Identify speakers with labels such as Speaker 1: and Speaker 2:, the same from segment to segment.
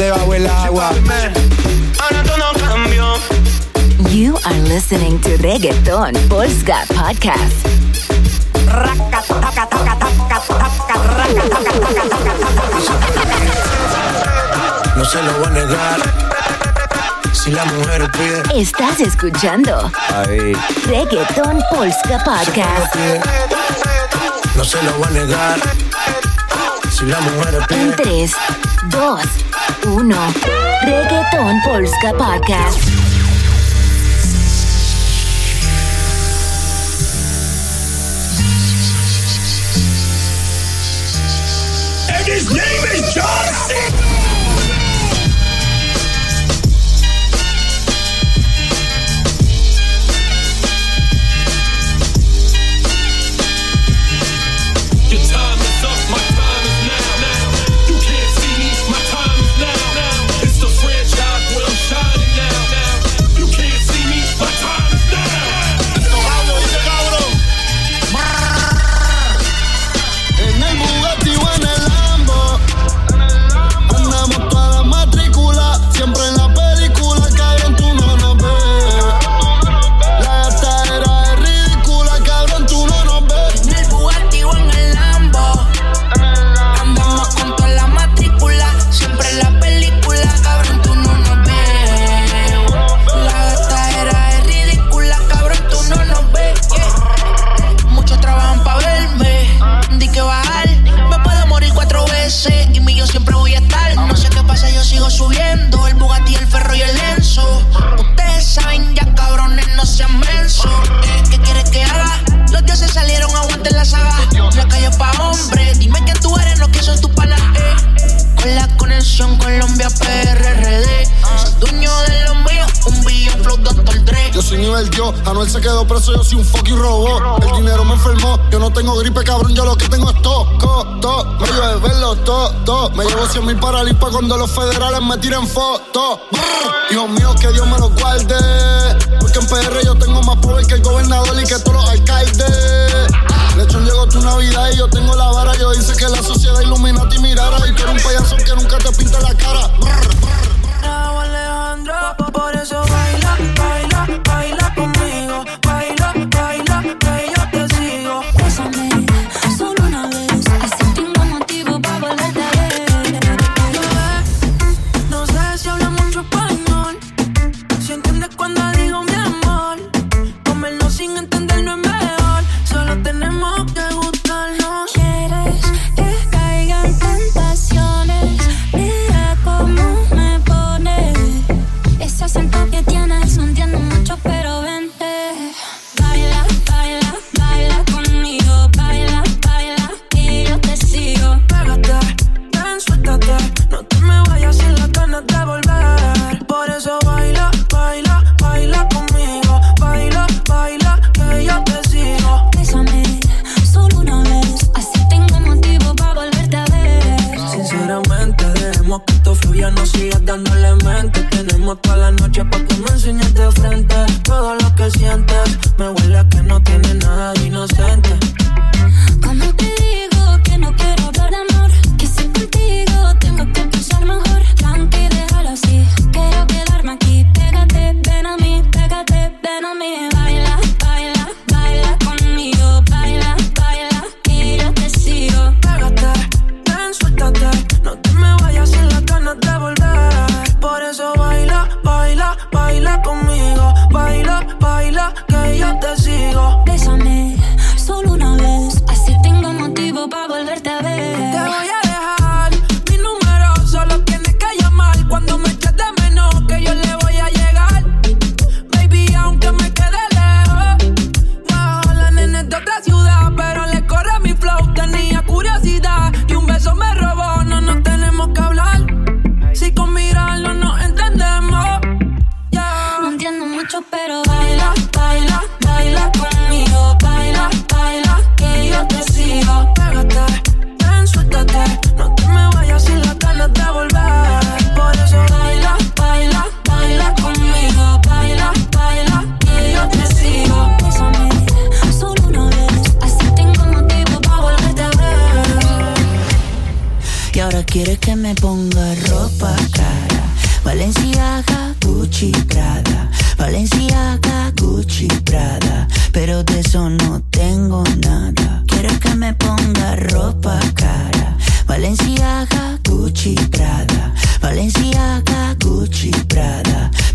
Speaker 1: debajo el agua.
Speaker 2: Ahora todo cambió.
Speaker 3: You are listening to Reggaeton Polska Podcast.
Speaker 4: No se lo voy a negar. Si la mujer pide.
Speaker 3: Estás escuchando
Speaker 1: Ahí.
Speaker 3: Reggaeton Polska Podcast.
Speaker 4: No se lo voy a negar. Si la mujer pide.
Speaker 3: En 3, 2, 1. Reggaeton Polska Podcast.
Speaker 5: nivel yo. Anuel se quedó preso, yo soy un fucking robot. El dinero me enfermó, yo no tengo gripe, cabrón, yo lo que tengo es toco, to. Me llevo de verlo, to, to. Me llevo 100 mil para Lipa cuando los federales me tiren fotos. Dios mío, que Dios me lo guarde. Porque en PR yo tengo más poder que el gobernador y que todos los alcaldes. De hecho, llegó tu Navidad y yo tengo la vara. Yo hice que la sociedad iluminati mirara. Y tú eres un payaso que nunca te pinta la cara.
Speaker 6: Por eso dejemos que esto fluya, no sigas dándole mente. Tenemos toda la noche para que me enseñes de frente todo lo que sientes. Me huele a que no tiene nada de inocente.
Speaker 7: ¿Cómo te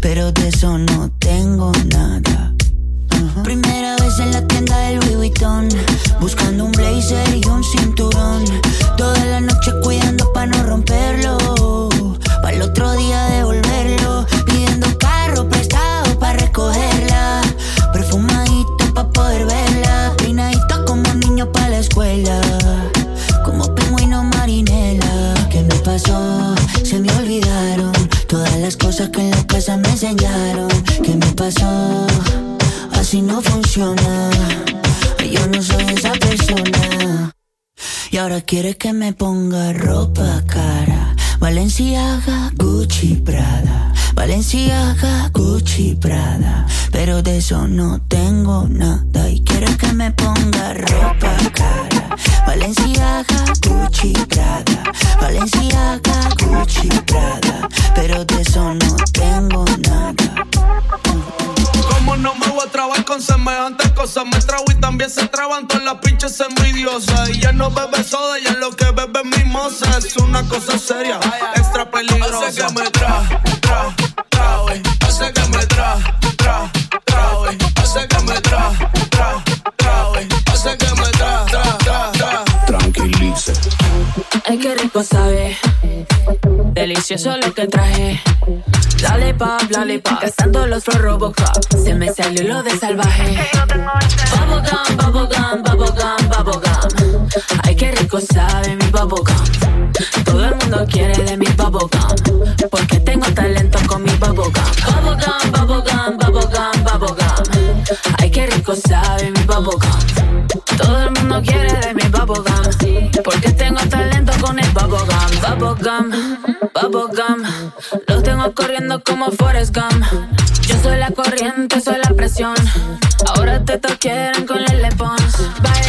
Speaker 6: Pero de eso
Speaker 8: no tengo nada. Primera vez en la tienda del Louis Vuitton Buscando un blazer y un cinturón. Toda la noche cuidando para no romperlo Para el otro día devolverlo. Pidiendo carro prestado para recogerla Perfumadito para poder verla. Peinadito como niño para la escuela Como pingüino marinela. ¿Qué me pasó? Cosas que en la casa me enseñaron ¿Qué me pasó? Así no funciona. Yo no soy esa persona. Y ahora quiere que me ponga ropa cara. Valenciaga, Gucci, Prada. Valenciaga, Gucci, Prada. Pero de eso no tengo nada. Y quiere que me ponga ropa cara. Valenciaga, Gucci, Prada. Valenciaga, Gucci, Prada. Pero de eso no tengo nada.
Speaker 9: Como no me voy a trabar con semejantes cosas. Me trago y también se traban todas las pinches envidiosas. Y ya no bebe soda, ya lo que bebe es mimosa. Es una cosa seria, extra peligrosa. Hace que me tra, tra, trae. Hace que me tra, tra, trae. Hace que me tra, tra, trae. Hace que me tra, tra, tra, tra.
Speaker 10: Tranquilice.
Speaker 11: Ay, qué rico sabe. Delicioso lo que traje. Dale pop, dale pop. Cazando los Robocop. Se me salió lo de salvaje. Bubblegum, bubblegum, bubblegum, bubblegum. Ay, qué rico sabe mi bubblegum. Todo el mundo quiere de mi bubblegum. Porque tengo talento con mi bubblegum. Bubblegum, bubblegum, bubblegum, bubblegum. Ay, qué rico sabe mi bubblegum. Todo el mundo quiere bubblegum. Bubblegum. Los tengo corriendo como Forrest Gump. Yo soy la corriente, soy la presión. Ahora te quieren con el Pons. Bailando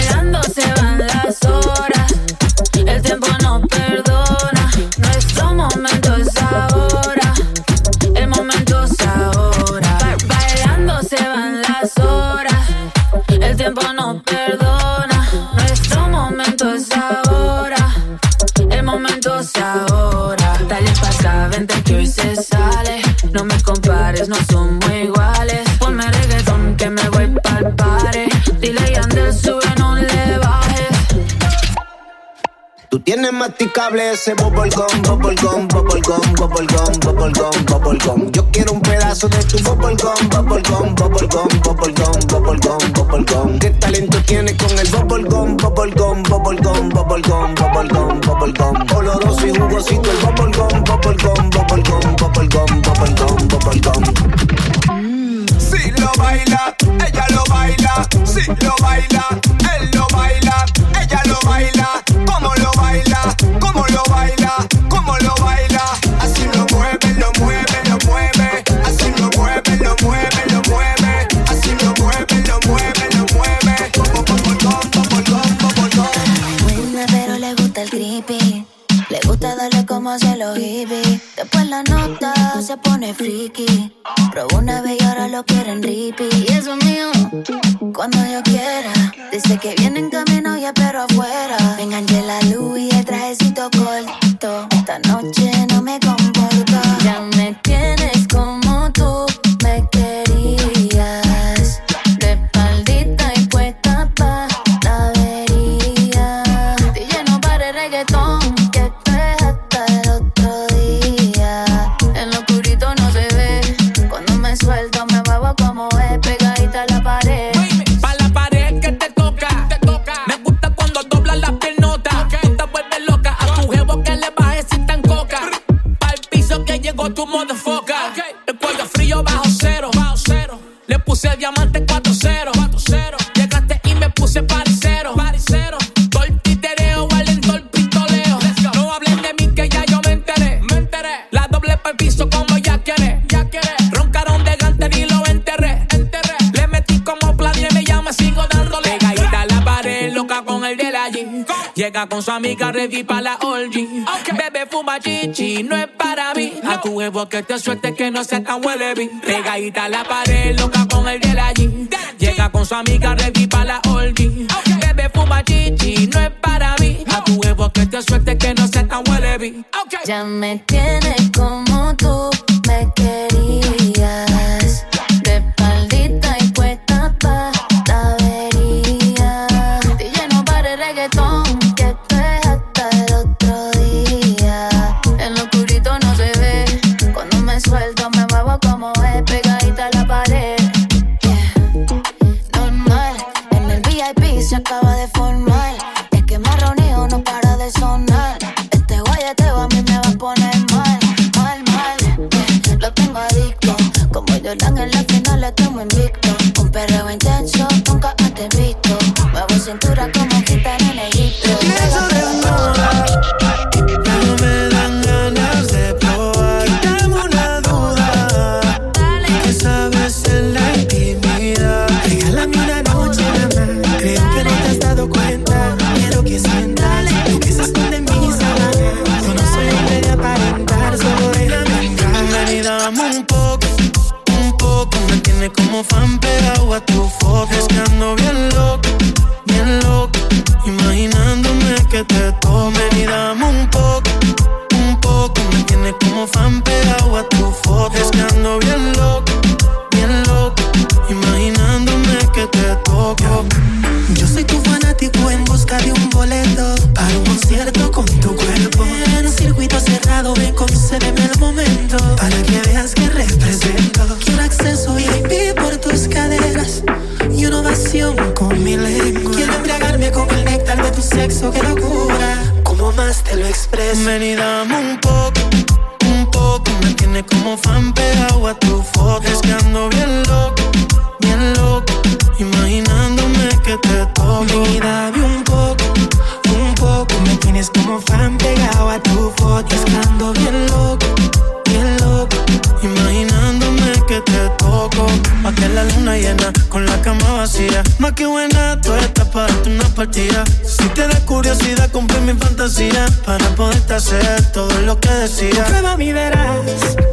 Speaker 10: Tú tienes masticable ese bubblegum, bubblegum, bubblegum, bubblegum, bubblegum, bubblegum. Yo quiero un pedazo de tu bubblegum, bubblegum, bubblegum, bubblegum, bubblegum, bubblegum. ¿Qué talento tienes con el bubblegum, bubblegum, bubblegum, bubblegum, bubblegum, bubblegum? Oloroso y jugosito el bubblegum, bubblegum, bubblegum, bubblegum, bubblegum, bubblegum.
Speaker 12: Si lo baila, ella lo baila. Si lo baila,
Speaker 13: como. Después la nota se pone friki. Probó una vez y ahora lo quieren ripi. Y eso es mío, cuando yo quiera. Dice que viene en camino y espero afuera. Me enganché la luz y el trajecito corto.
Speaker 14: Llega con su amiga ready para la orgy. Bebe fuma chichi, no es para mí. A tu huevo que te suelte que no sea tan huele bien. Pegadita a la pared, loca con el de allí. Llega con su amiga ready para la orgy. Bebe fuma chichi, no es para mí. A tu huevo que te suelte que no sea tan huele bien.
Speaker 13: Ya me tienes como tú me querías. Guayeteo a mí me va a poner mal, mal, mal. Lo tengo adicto. Como Jordan en la final le tomo invicto.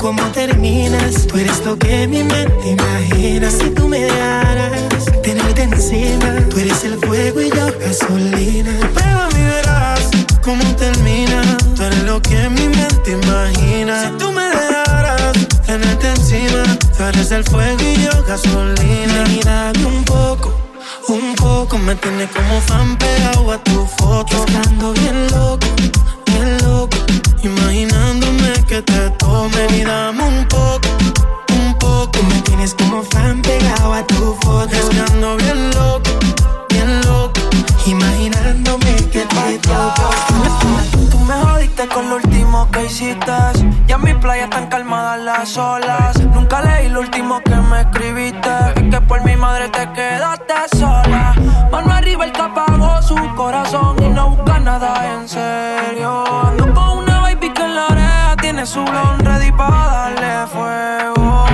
Speaker 15: Cómo terminas. Tú eres lo que mi mente imagina. Si tú me dejaras tenerte encima. Tú eres el fuego y yo gasolina. Prueba mi verás cómo termina. Tú eres lo que mi mente imagina. Si tú me dejaras tenerte encima. Tú eres el fuego y yo gasolina. Y un poco, un poco. Me tiene como fan pegado a tu foto. Estando bien loco, bien loco. Imaginándome que te tomen y dame un poco, un poco. Me tienes como fan pegado a tu foto. Estando bien loco, bien loco. Imaginándome que te toco.
Speaker 6: Tú me jodiste con lo último que hiciste. Ya en mi playa están calmadas las olas. Nunca leí lo último que me escribiste. Es que por mi madre te quedaste sola. Mano arriba el que apagó su corazón y no busca nada en serio. Tiene su blon ready para darle fuego.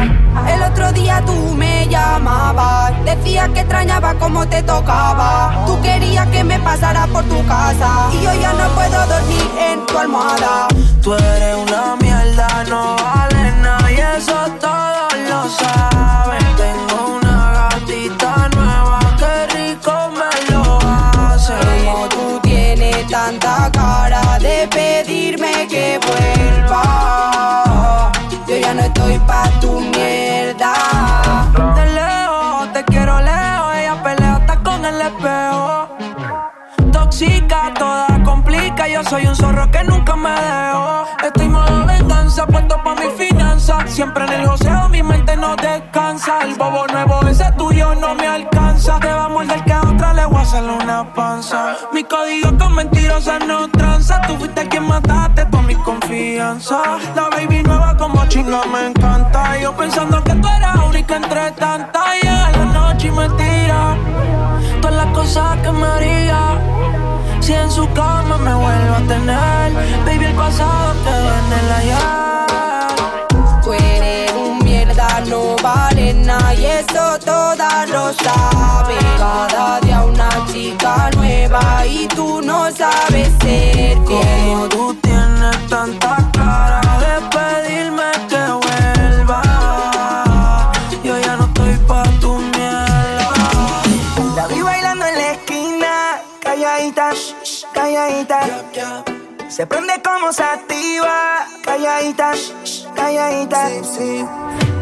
Speaker 16: El otro día tú me llamabas, decías que extrañaba cómo te tocaba. Tú querías que me pasara por tu casa y yo ya no puedo dormir en tu almohada.
Speaker 6: Tú eres una mierda, no vale nada y eso todos lo saben. Tengo una gatita nueva, qué rico me lo hace.
Speaker 16: Como tú tienes tanta pa' tu mierda.
Speaker 6: De lejos, te quiero lejos, ella pelea hasta con el espejo. Tóxica, toda complica, yo soy un zorro que nunca me dejo. Siempre en el joseo, mi mente no descansa. El bobo nuevo, ese tuyo no me alcanza. Te va a morder que a otra le voy a hacer una panza. Mi código con mentirosas no tranza. Tú fuiste quien mataste toda mi confianza. La baby nueva como chinga me encanta. Yo pensando que tú eras única entre tantas. Y llega la noche me tira todas las cosas que me haría. Si en su cama me vuelvo a tener, baby, el pasado quedó en el ayer.
Speaker 16: y eso todas lo saben. Cada día una chica nueva y tú no sabes ser
Speaker 6: Como tú tienes tanta cara de pedirme que vuelva, yo ya no estoy pa' tu mierda.
Speaker 17: La vi bailando en la esquina, calladita, calladita. Se prende como se activa. Calladita, calladita. Sí.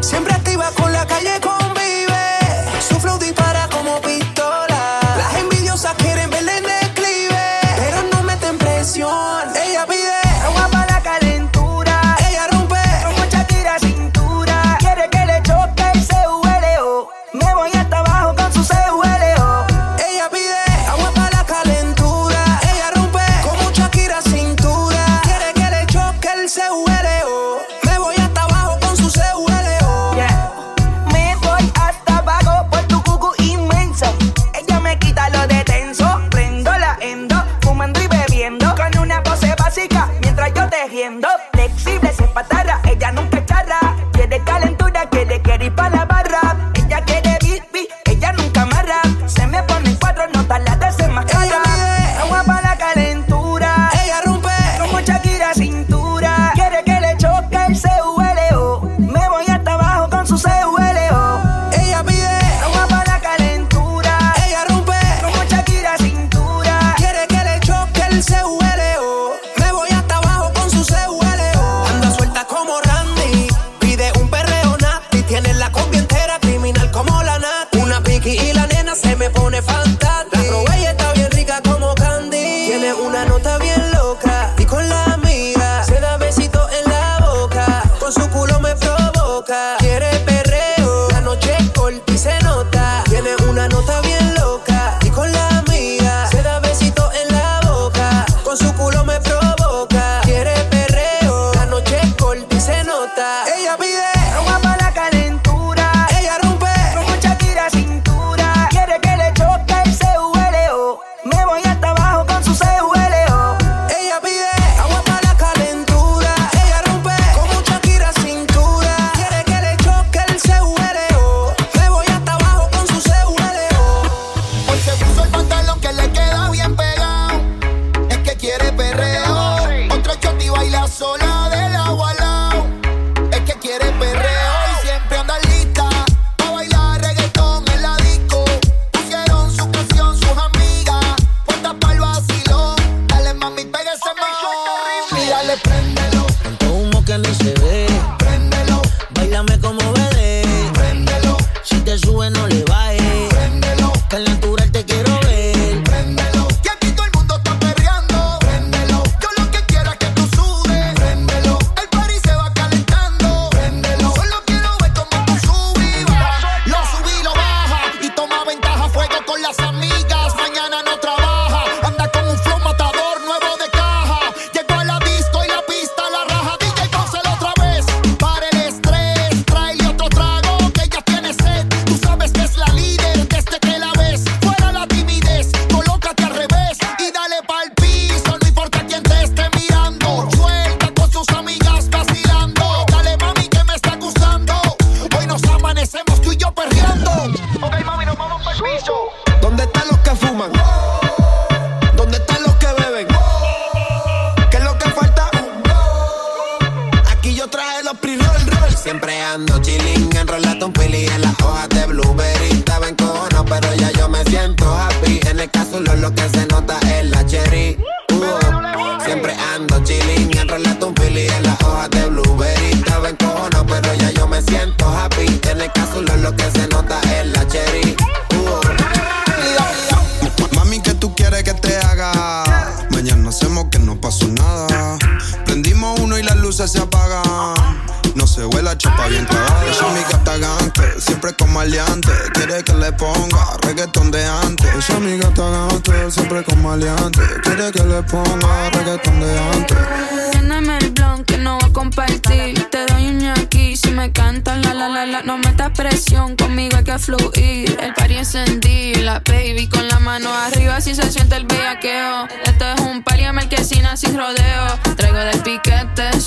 Speaker 15: Siempre activa con la calle convive. Su flow dispara como pistola. Las envidiosas quieren verle en declive. Pero no meten presión.
Speaker 17: atrás yo tejiendo. Flexible, se patarra, ella nunca charra. Quiere
Speaker 18: calentar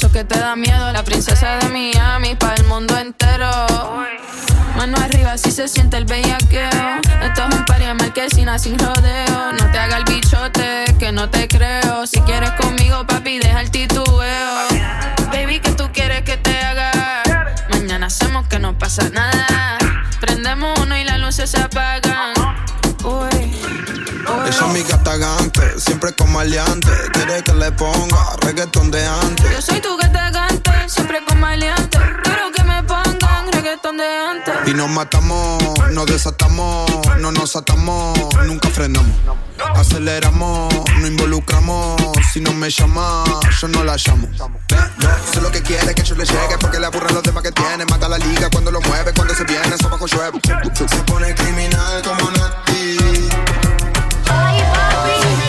Speaker 18: eso que te da miedo. La princesa de Miami para el mundo entero. Mano arriba si se siente el bellaqueo. Esto es un party en marquesina sin rodeo. No te haga el bichote que
Speaker 11: no te creo. Si quieres conmigo, papi, deja el titubeo. Baby, qué tú quieres que te haga? Mañana hacemos que no pasa nada. Prendemos uno y las luces se apagan.
Speaker 18: Esa es mi gata gante, siempre con maleante. Quiere que le ponga reggaetón de antes.
Speaker 11: Yo soy tu gata gante, siempre con maleante. Quiero que me pongan reggaetón de antes.
Speaker 18: Y nos matamos, nos desatamos, no nos atamos, nunca frenamos. Aceleramos, no involucramos. Si no me llama, yo no la llamo. No, sé lo que quiere que yo le llegue porque le aburren los temas que tiene. Mata la liga cuando lo mueve, cuando se viene, eso bajo llueve. Se pone criminal como Nati.
Speaker 19: Bye, Bobby.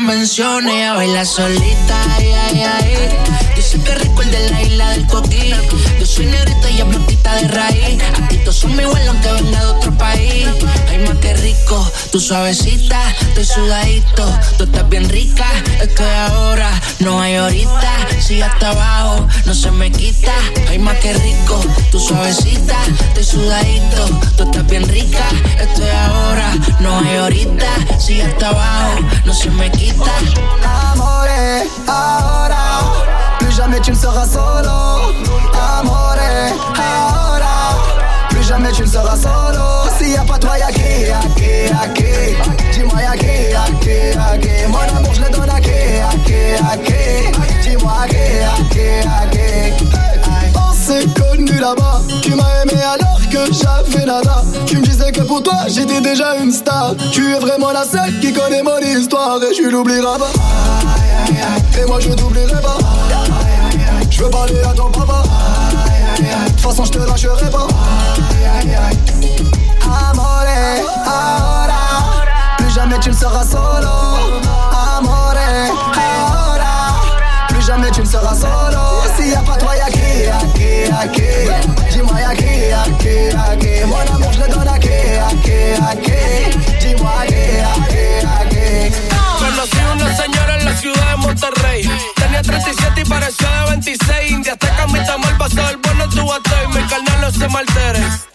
Speaker 19: menciones. A bailar solita de la isla del coquí. Yo soy negrita y es blanquita de raíz. Aquí todos son mi vuelo aunque venga de otro país. Ay, más que rico, tú suavecita, estoy sudadito. Tú estás bien rica, estoy ahora, no hay ahorita. Si hasta abajo, no se me quita. Ay, más que rico, tú suavecita, estoy sudadito. Tú estás bien rica, estoy ahora, no hay ahorita. Si hasta abajo, no se me quita.
Speaker 5: Amores, ahora. Plus jamais tu ne seras solo Amore, ahora Plus jamais tu ne seras solo S'il y a pas toi, y'a qui, y'a qui, y'a qui Dis-moi y'a qui, y'a qui, y'a qui Mon amour, je le donne à qui, y'a qui, y'a qui Dis-moi y'a qui, y'a qui, y'a qui On s'est connus là-bas Tu m'as aimé alors que j'avais nada Tu me disais que pour toi, j'étais déjà une star Tu es vraiment la seule qui connaît mon histoire Et je l'oublierai pas Et moi, je t'oublierai pas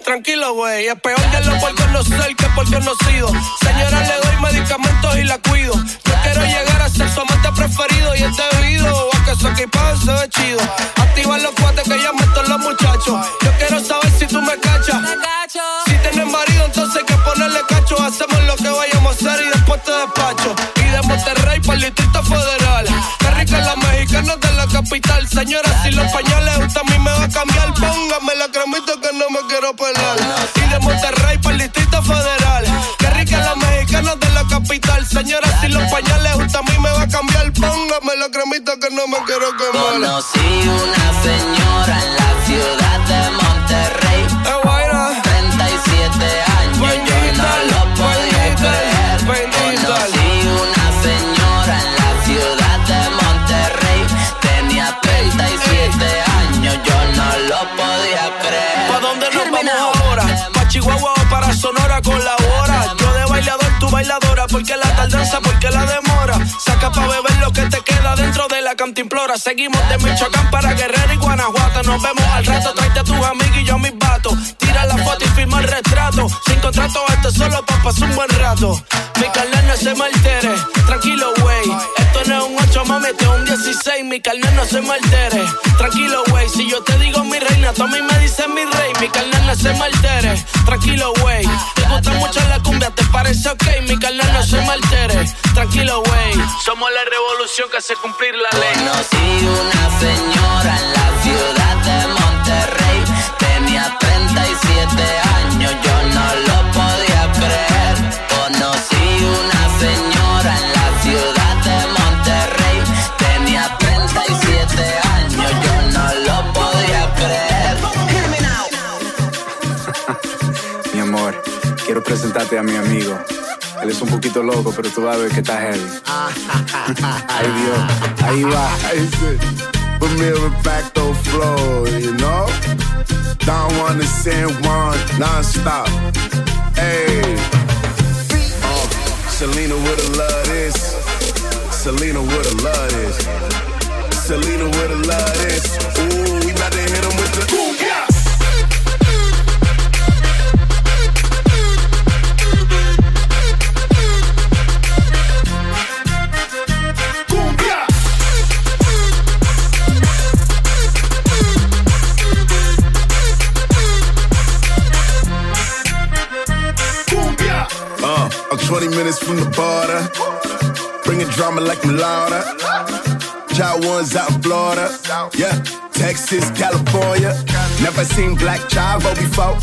Speaker 9: tranquilo, güey. Es peor que lo por conocer que por conocido. Señora, le doy medicamentos y la cuido. Yo quiero llegar a ser su amante preferido y es debido a que su equipado se ve chido. Activa los cuates que ya meto los muchachos. Yo quiero saber si tú me cachas. Si tienes marido, entonces hay que ponerle cacho. Hacemos lo que vayamos a hacer y después te despacho. Y de Monterrey para el Distrito Federal. Qué rica la mexicana de la capital. Señora, si los pañales usted a mí me va a cambiar, póngame la cremita
Speaker 20: Conocí una señora la
Speaker 21: cantimplora. Seguimos de Michoacán para Guerrero y Guanajuato. Nos vemos al rato, tráete a tus amigos y yo mis vatos. Tira la foto y firma el retrato. Sin contrato, esto solo pa' pasar un buen rato. Mi carnal no se me altere, tranquilo, wey. Esto no es un 8, mami, esto es un 16. Mi carnal no se me altere, tranquilo, wey. Si yo te digo mi reina, tú a mí me dices mi rey. Mi carnal no se me altere, tranquilo, wey. Te gusta mucho la cumbia, ¿te parece ok? Mi carnal no se me altere, tranquilo, wey. Somos la revolución que hace cumplir la ley.
Speaker 20: Conocí una señora
Speaker 22: presentarte a mi amigo. Él es un poquito loco, pero tú vas a ver que está heavy. Ay Dios, ahí va.
Speaker 23: Ahí sí. Familiar facto flow, you know? Don Juan and San Juan, non-stop. Hey. Uh, Selena woulda love this. Selena woulda love this. Selena woulda love this. 20 minutes from the border. Bringing drama like I'm. Child ones out in Florida. Yeah. Texas, California. Never seen Black Chavo before.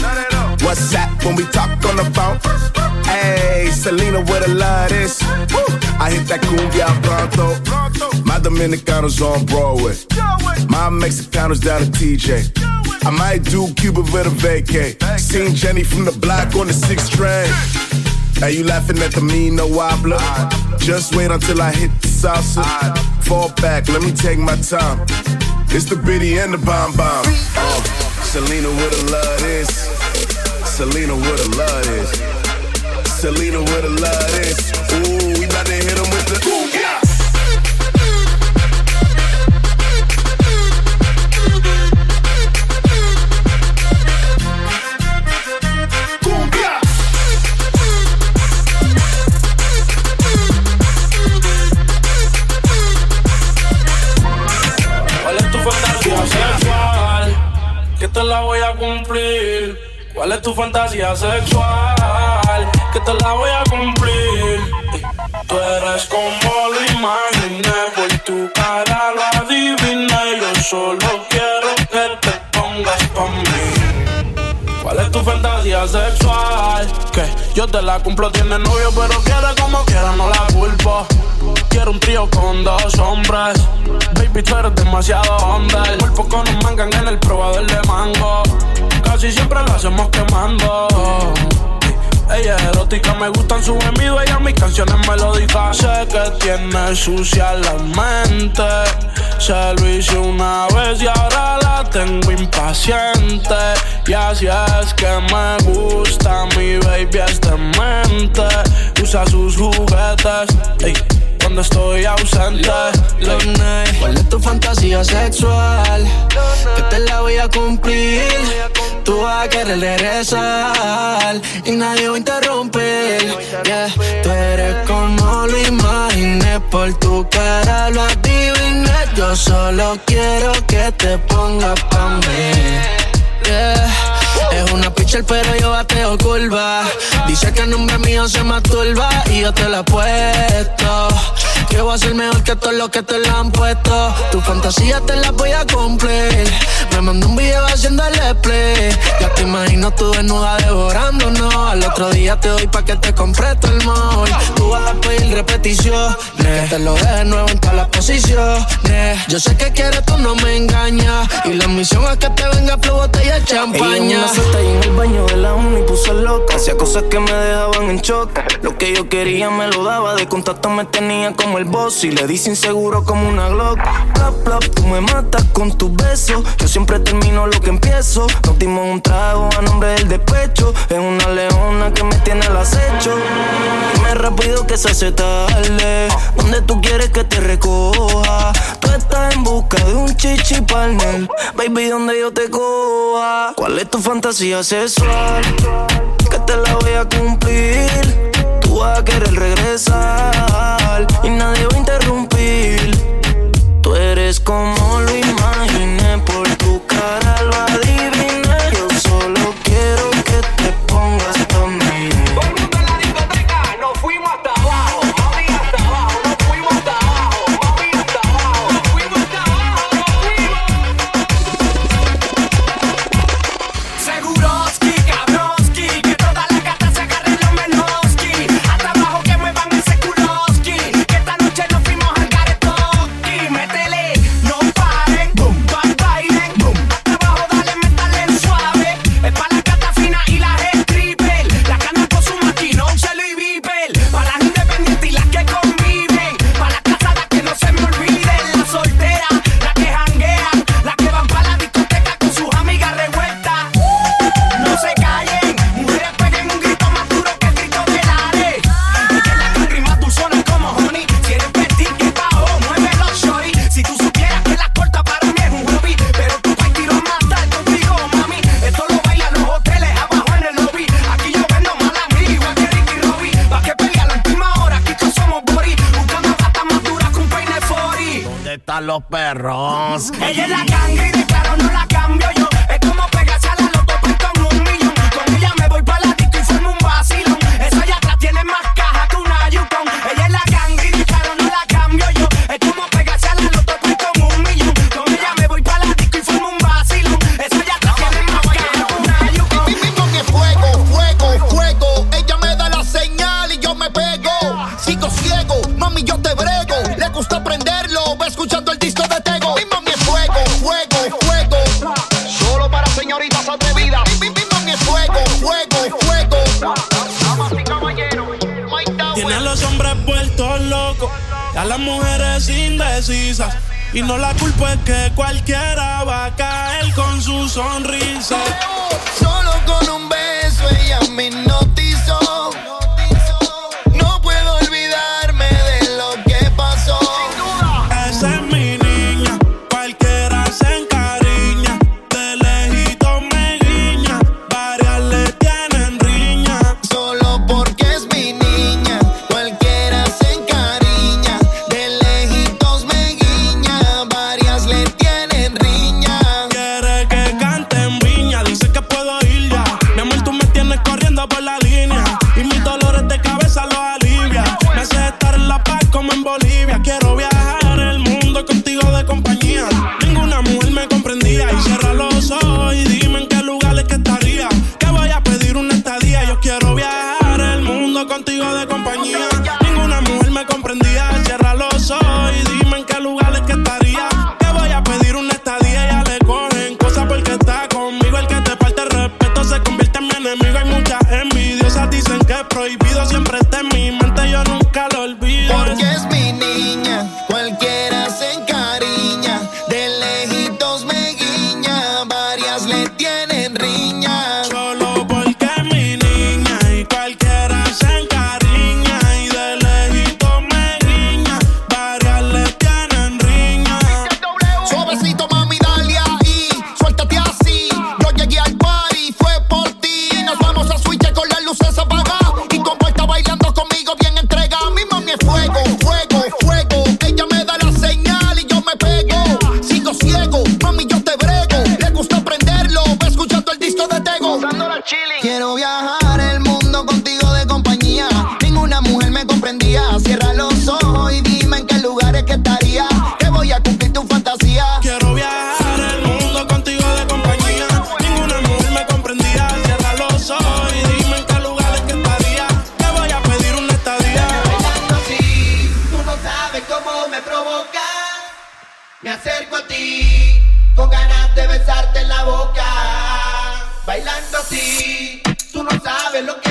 Speaker 23: What's that when we talk on the phone? Hey, Selena a love this. Woo. I hit that cumbia pronto. My Dominicanos on Broadway. My Mexicanos down to TJ. I might do Cuba with a vacay. Seen Jenny from the block on the sixth train. Now you laughing at the mean no wobbler. Just wait until I hit the salsa. Fall back, let me take my time. It's the biddy and the bomb bomb. Uh, Selena woulda love this. Selena woulda love this. Selena woulda love this. Ooh, we about to hit him
Speaker 21: voy a cumplir. ¿Cuál es tu fantasía sexual? Que te la voy a cumplir. Tú eres como lo imaginé, por tu cara lo adiviné. Yo solo quiero que te pongas pa' mí. ¿Cuál es tu fantasía sexual? Que yo te la cumplo, tiene novio, pero quiere como quiera, no la culpo. Quiero un trío con dos hombres. Baby, tú eres demasiado onda. El cuerpo con un mangan en el probador de mango. Casi siempre lo hacemos quemando. Ella es erótica, me gustan sus gemidos, ella mis canciones melódicas. Sé que tiene sucia la mente. Se lo hice una vez y ahora la tengo impaciente. Y así es que me gusta, mi baby es demente. Usa sus juguetes, ey, cuando estoy ausente.
Speaker 24: ¿Cuál es tu fantasía sexual? Que te la voy a cumplir. Tú vas a querer regresar y nadie va a interrumpir. Yeah. Tú eres como lo imaginé, por tu cara lo adiviné. Yo solo quiero que te pongas pa' mí. Yeah. Es una pitcher, pero yo bateo curva. Dice que el nombre mío se masturba y yo te la he puesto. Que va a ser mejor que todos los que te la han puesto. Tu fantasía te la voy a cumplir. Me mandó un video haciendo el play. Ya te imagino tú desnuda devorándonos. Al otro día te doy pa' que te compres el mall. Tú vas a pedir repetición.
Speaker 25: Que te lo de nuevo en todas las posiciones. Yo sé que quieres, tú no me engañas. Y la misión es que te venga flow, botella de champaña.
Speaker 24: Ella en el baño de la uni puse loca. Hacía cosas que me dejaban en choque. Lo que yo quería me lo daba. De contacto me tenía como el boss y le dice inseguro como una Glock. Plop, plop, tú me matas con tus besos. Yo siempre termino lo que empiezo. Nos dimos un trago a nombre del despecho. Es una leona que me tiene al acecho. Dime rápido que se hace tarde. Donde tú quieres que te recoja. Tú estás en busca de un chichi partner. Baby, donde yo te coja. ¿Cuál es tu fantasía sexual? Que te la voy a cumplir tú vas a querer regresar y nadie va a interrumpir. Tú eres como lo imaginé por tu cara.
Speaker 21: sonrisa. Quiero viajar el mundo.
Speaker 7: Tú no sabes lo que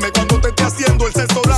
Speaker 7: Dime cuánto te esté haciendo el
Speaker 26: sexo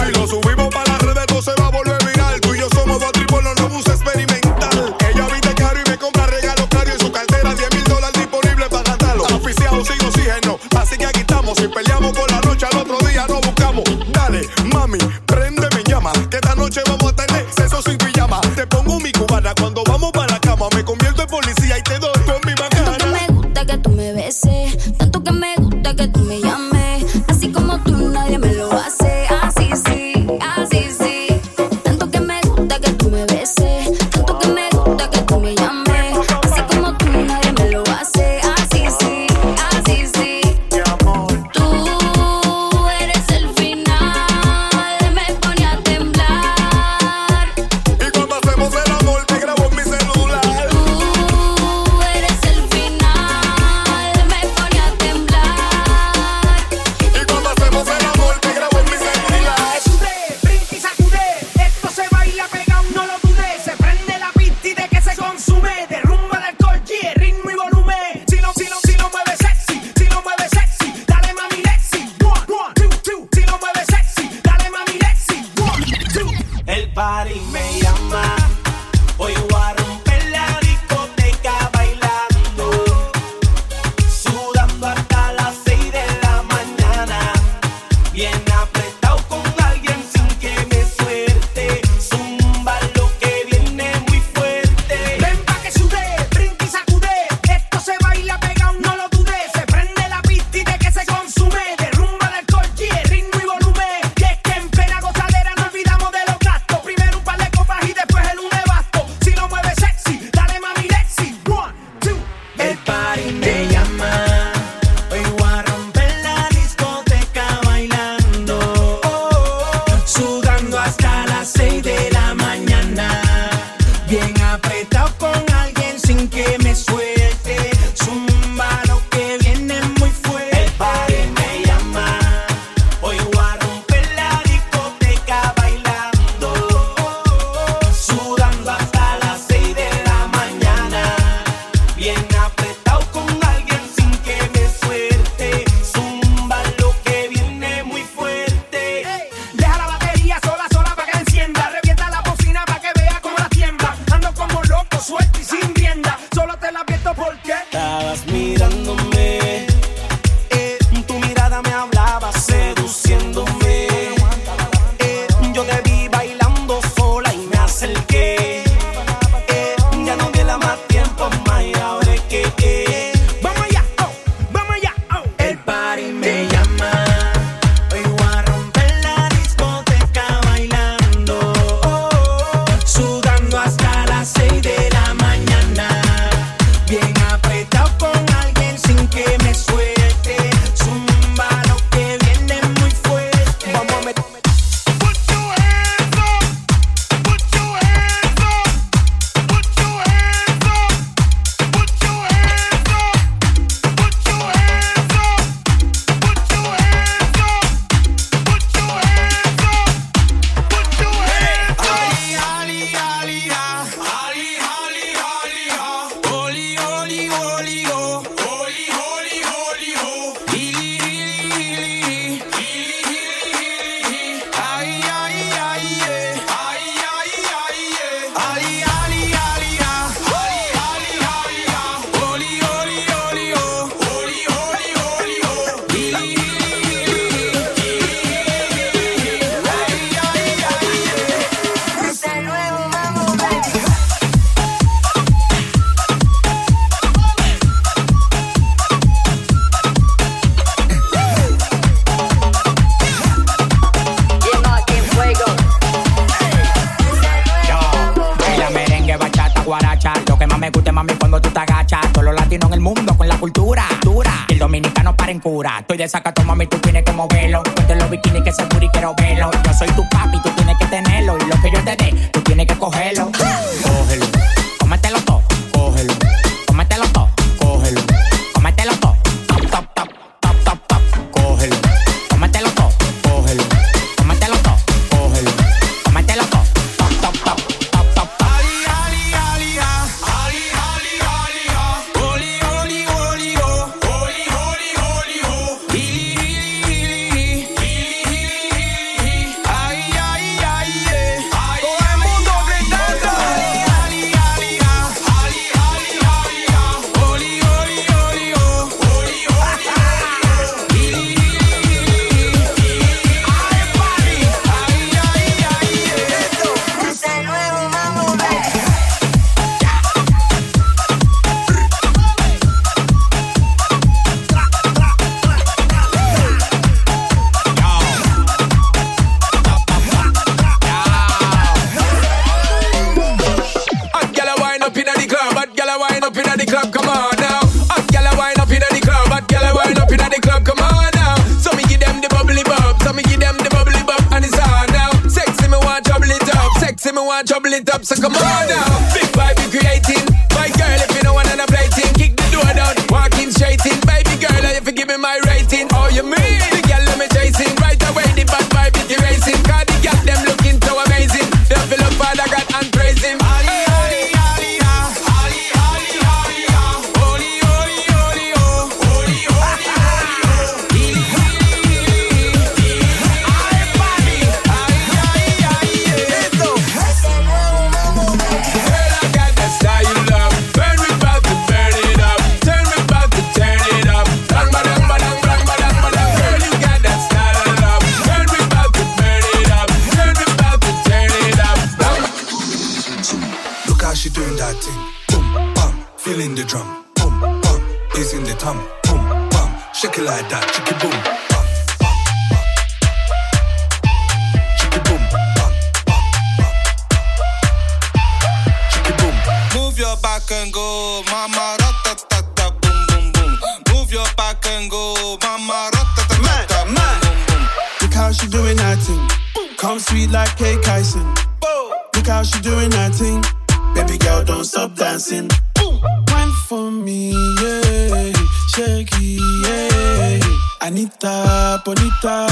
Speaker 26: Anita, Bonita.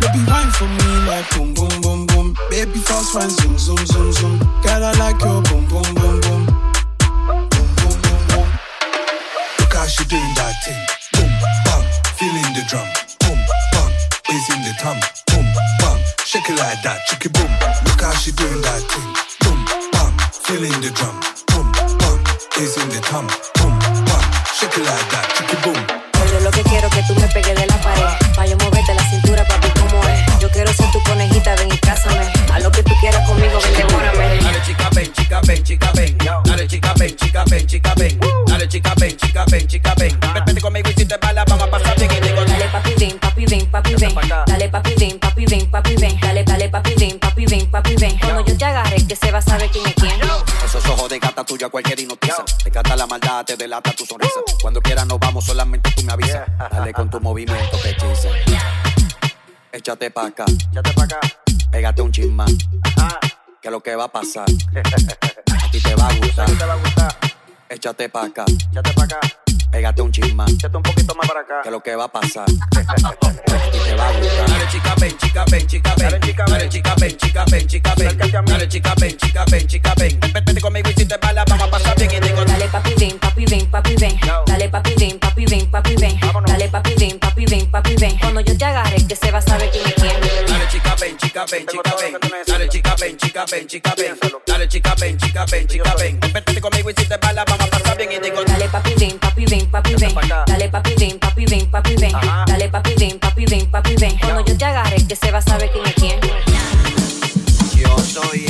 Speaker 26: Baby, wine for me like boom, boom, boom, boom. Baby, fast wine, zoom, zoom, zoom, zoom. Girl, I like your boom, boom, boom, boom. Boom, boom, boom, boom. Look how she doing that thing. Boom, bam, feeling the drum. Boom, bam, is in the tum. Boom, bam, shake it like that. Chicky boom. Look how she doing that thing. Boom, bam, feeling the drum. Boom, bam, is in the tum. Boom, bam, shake it like that. Chicky boom.
Speaker 27: Yo lo que quiero que tú me pegues de la pared. Pa' yo moverte la cintura, papi, como es. Yo quiero ser tu conejita, ven y cásame. A lo que tú quieras conmigo, ven, devórame.
Speaker 28: Dale chica ven, chica ven, chica ven. Dale chica ven, chica ven, chica ven. Dale chica ven, chica ven, chica ven. Vete conmigo y si te bala vamos a pasar bien
Speaker 27: Dale papi, ven, papi, ven, papi, ven. Dale papi, ven, papi, ven, papi, ven. Dale, dale papi, ven, papi, ven, papi, ven. Cuando yo te agarre, que se va a saber quién es quién.
Speaker 28: Tuya cualquier hipnotiza. Te canta la maldad, te delata tu sonrisa. Cuando quieras nos vamos, solamente tú me avisas. Dale con tu movimiento que hechiza. Échate pa' acá. Échate pa' acá. Pégate un chisma. Que lo que va a pasar. A ti te va a gustar. Échate pa' acá. Échate pa' acá. Pégate un chisma. Échate un poquito más para acá. Que lo que va a pasar. Ti te va a gustar. Dale chica ven, chica ven, chica ven. Dale chica ven, chica ven, chica ven, chica ven. Dale chica ven, chica ven, chica ven. Vete conmigo y si te bala vamos a pasar bien y digo
Speaker 27: Dale papi, ven, papi, ven, papi, ven. Dale papi, ven, papi, ven, papi, ven. Dale papi, ven, papi, ven, papi, ven. Cuando yo te agarre, que se va a saber quién es quién.
Speaker 28: Dale chica ven, chica ven, chica ven. Dale chica ven, chica ven, chica ven. Chica ven, chica ven, chica ven. Vete conmigo y si te bala vamos a pasar bien y digo
Speaker 27: Dale papi, ven, papi, ven, papi, ven. Dale papi, ven, papi, ven, papi, ven. Dale papi, ven, papi, ven, papi, ven. Cuando yo te agarre, que se va a saber quién es quién.
Speaker 28: Yo soy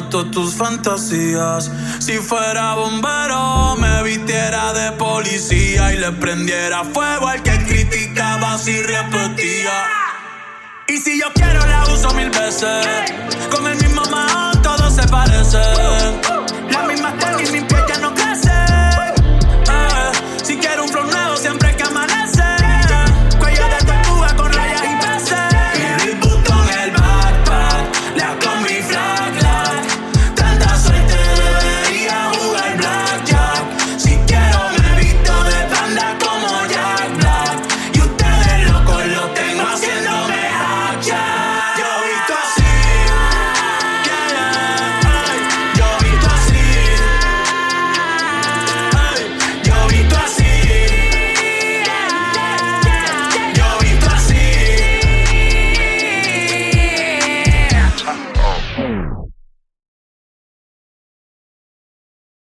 Speaker 29: noto tus fantasías. Si fuera bombero, me vistiera de policía y le prendiera fuego al que criticaba si repetía. Y si yo quiero, la uso mil veces. Con el mismo man, todos se parecen. La misma y mi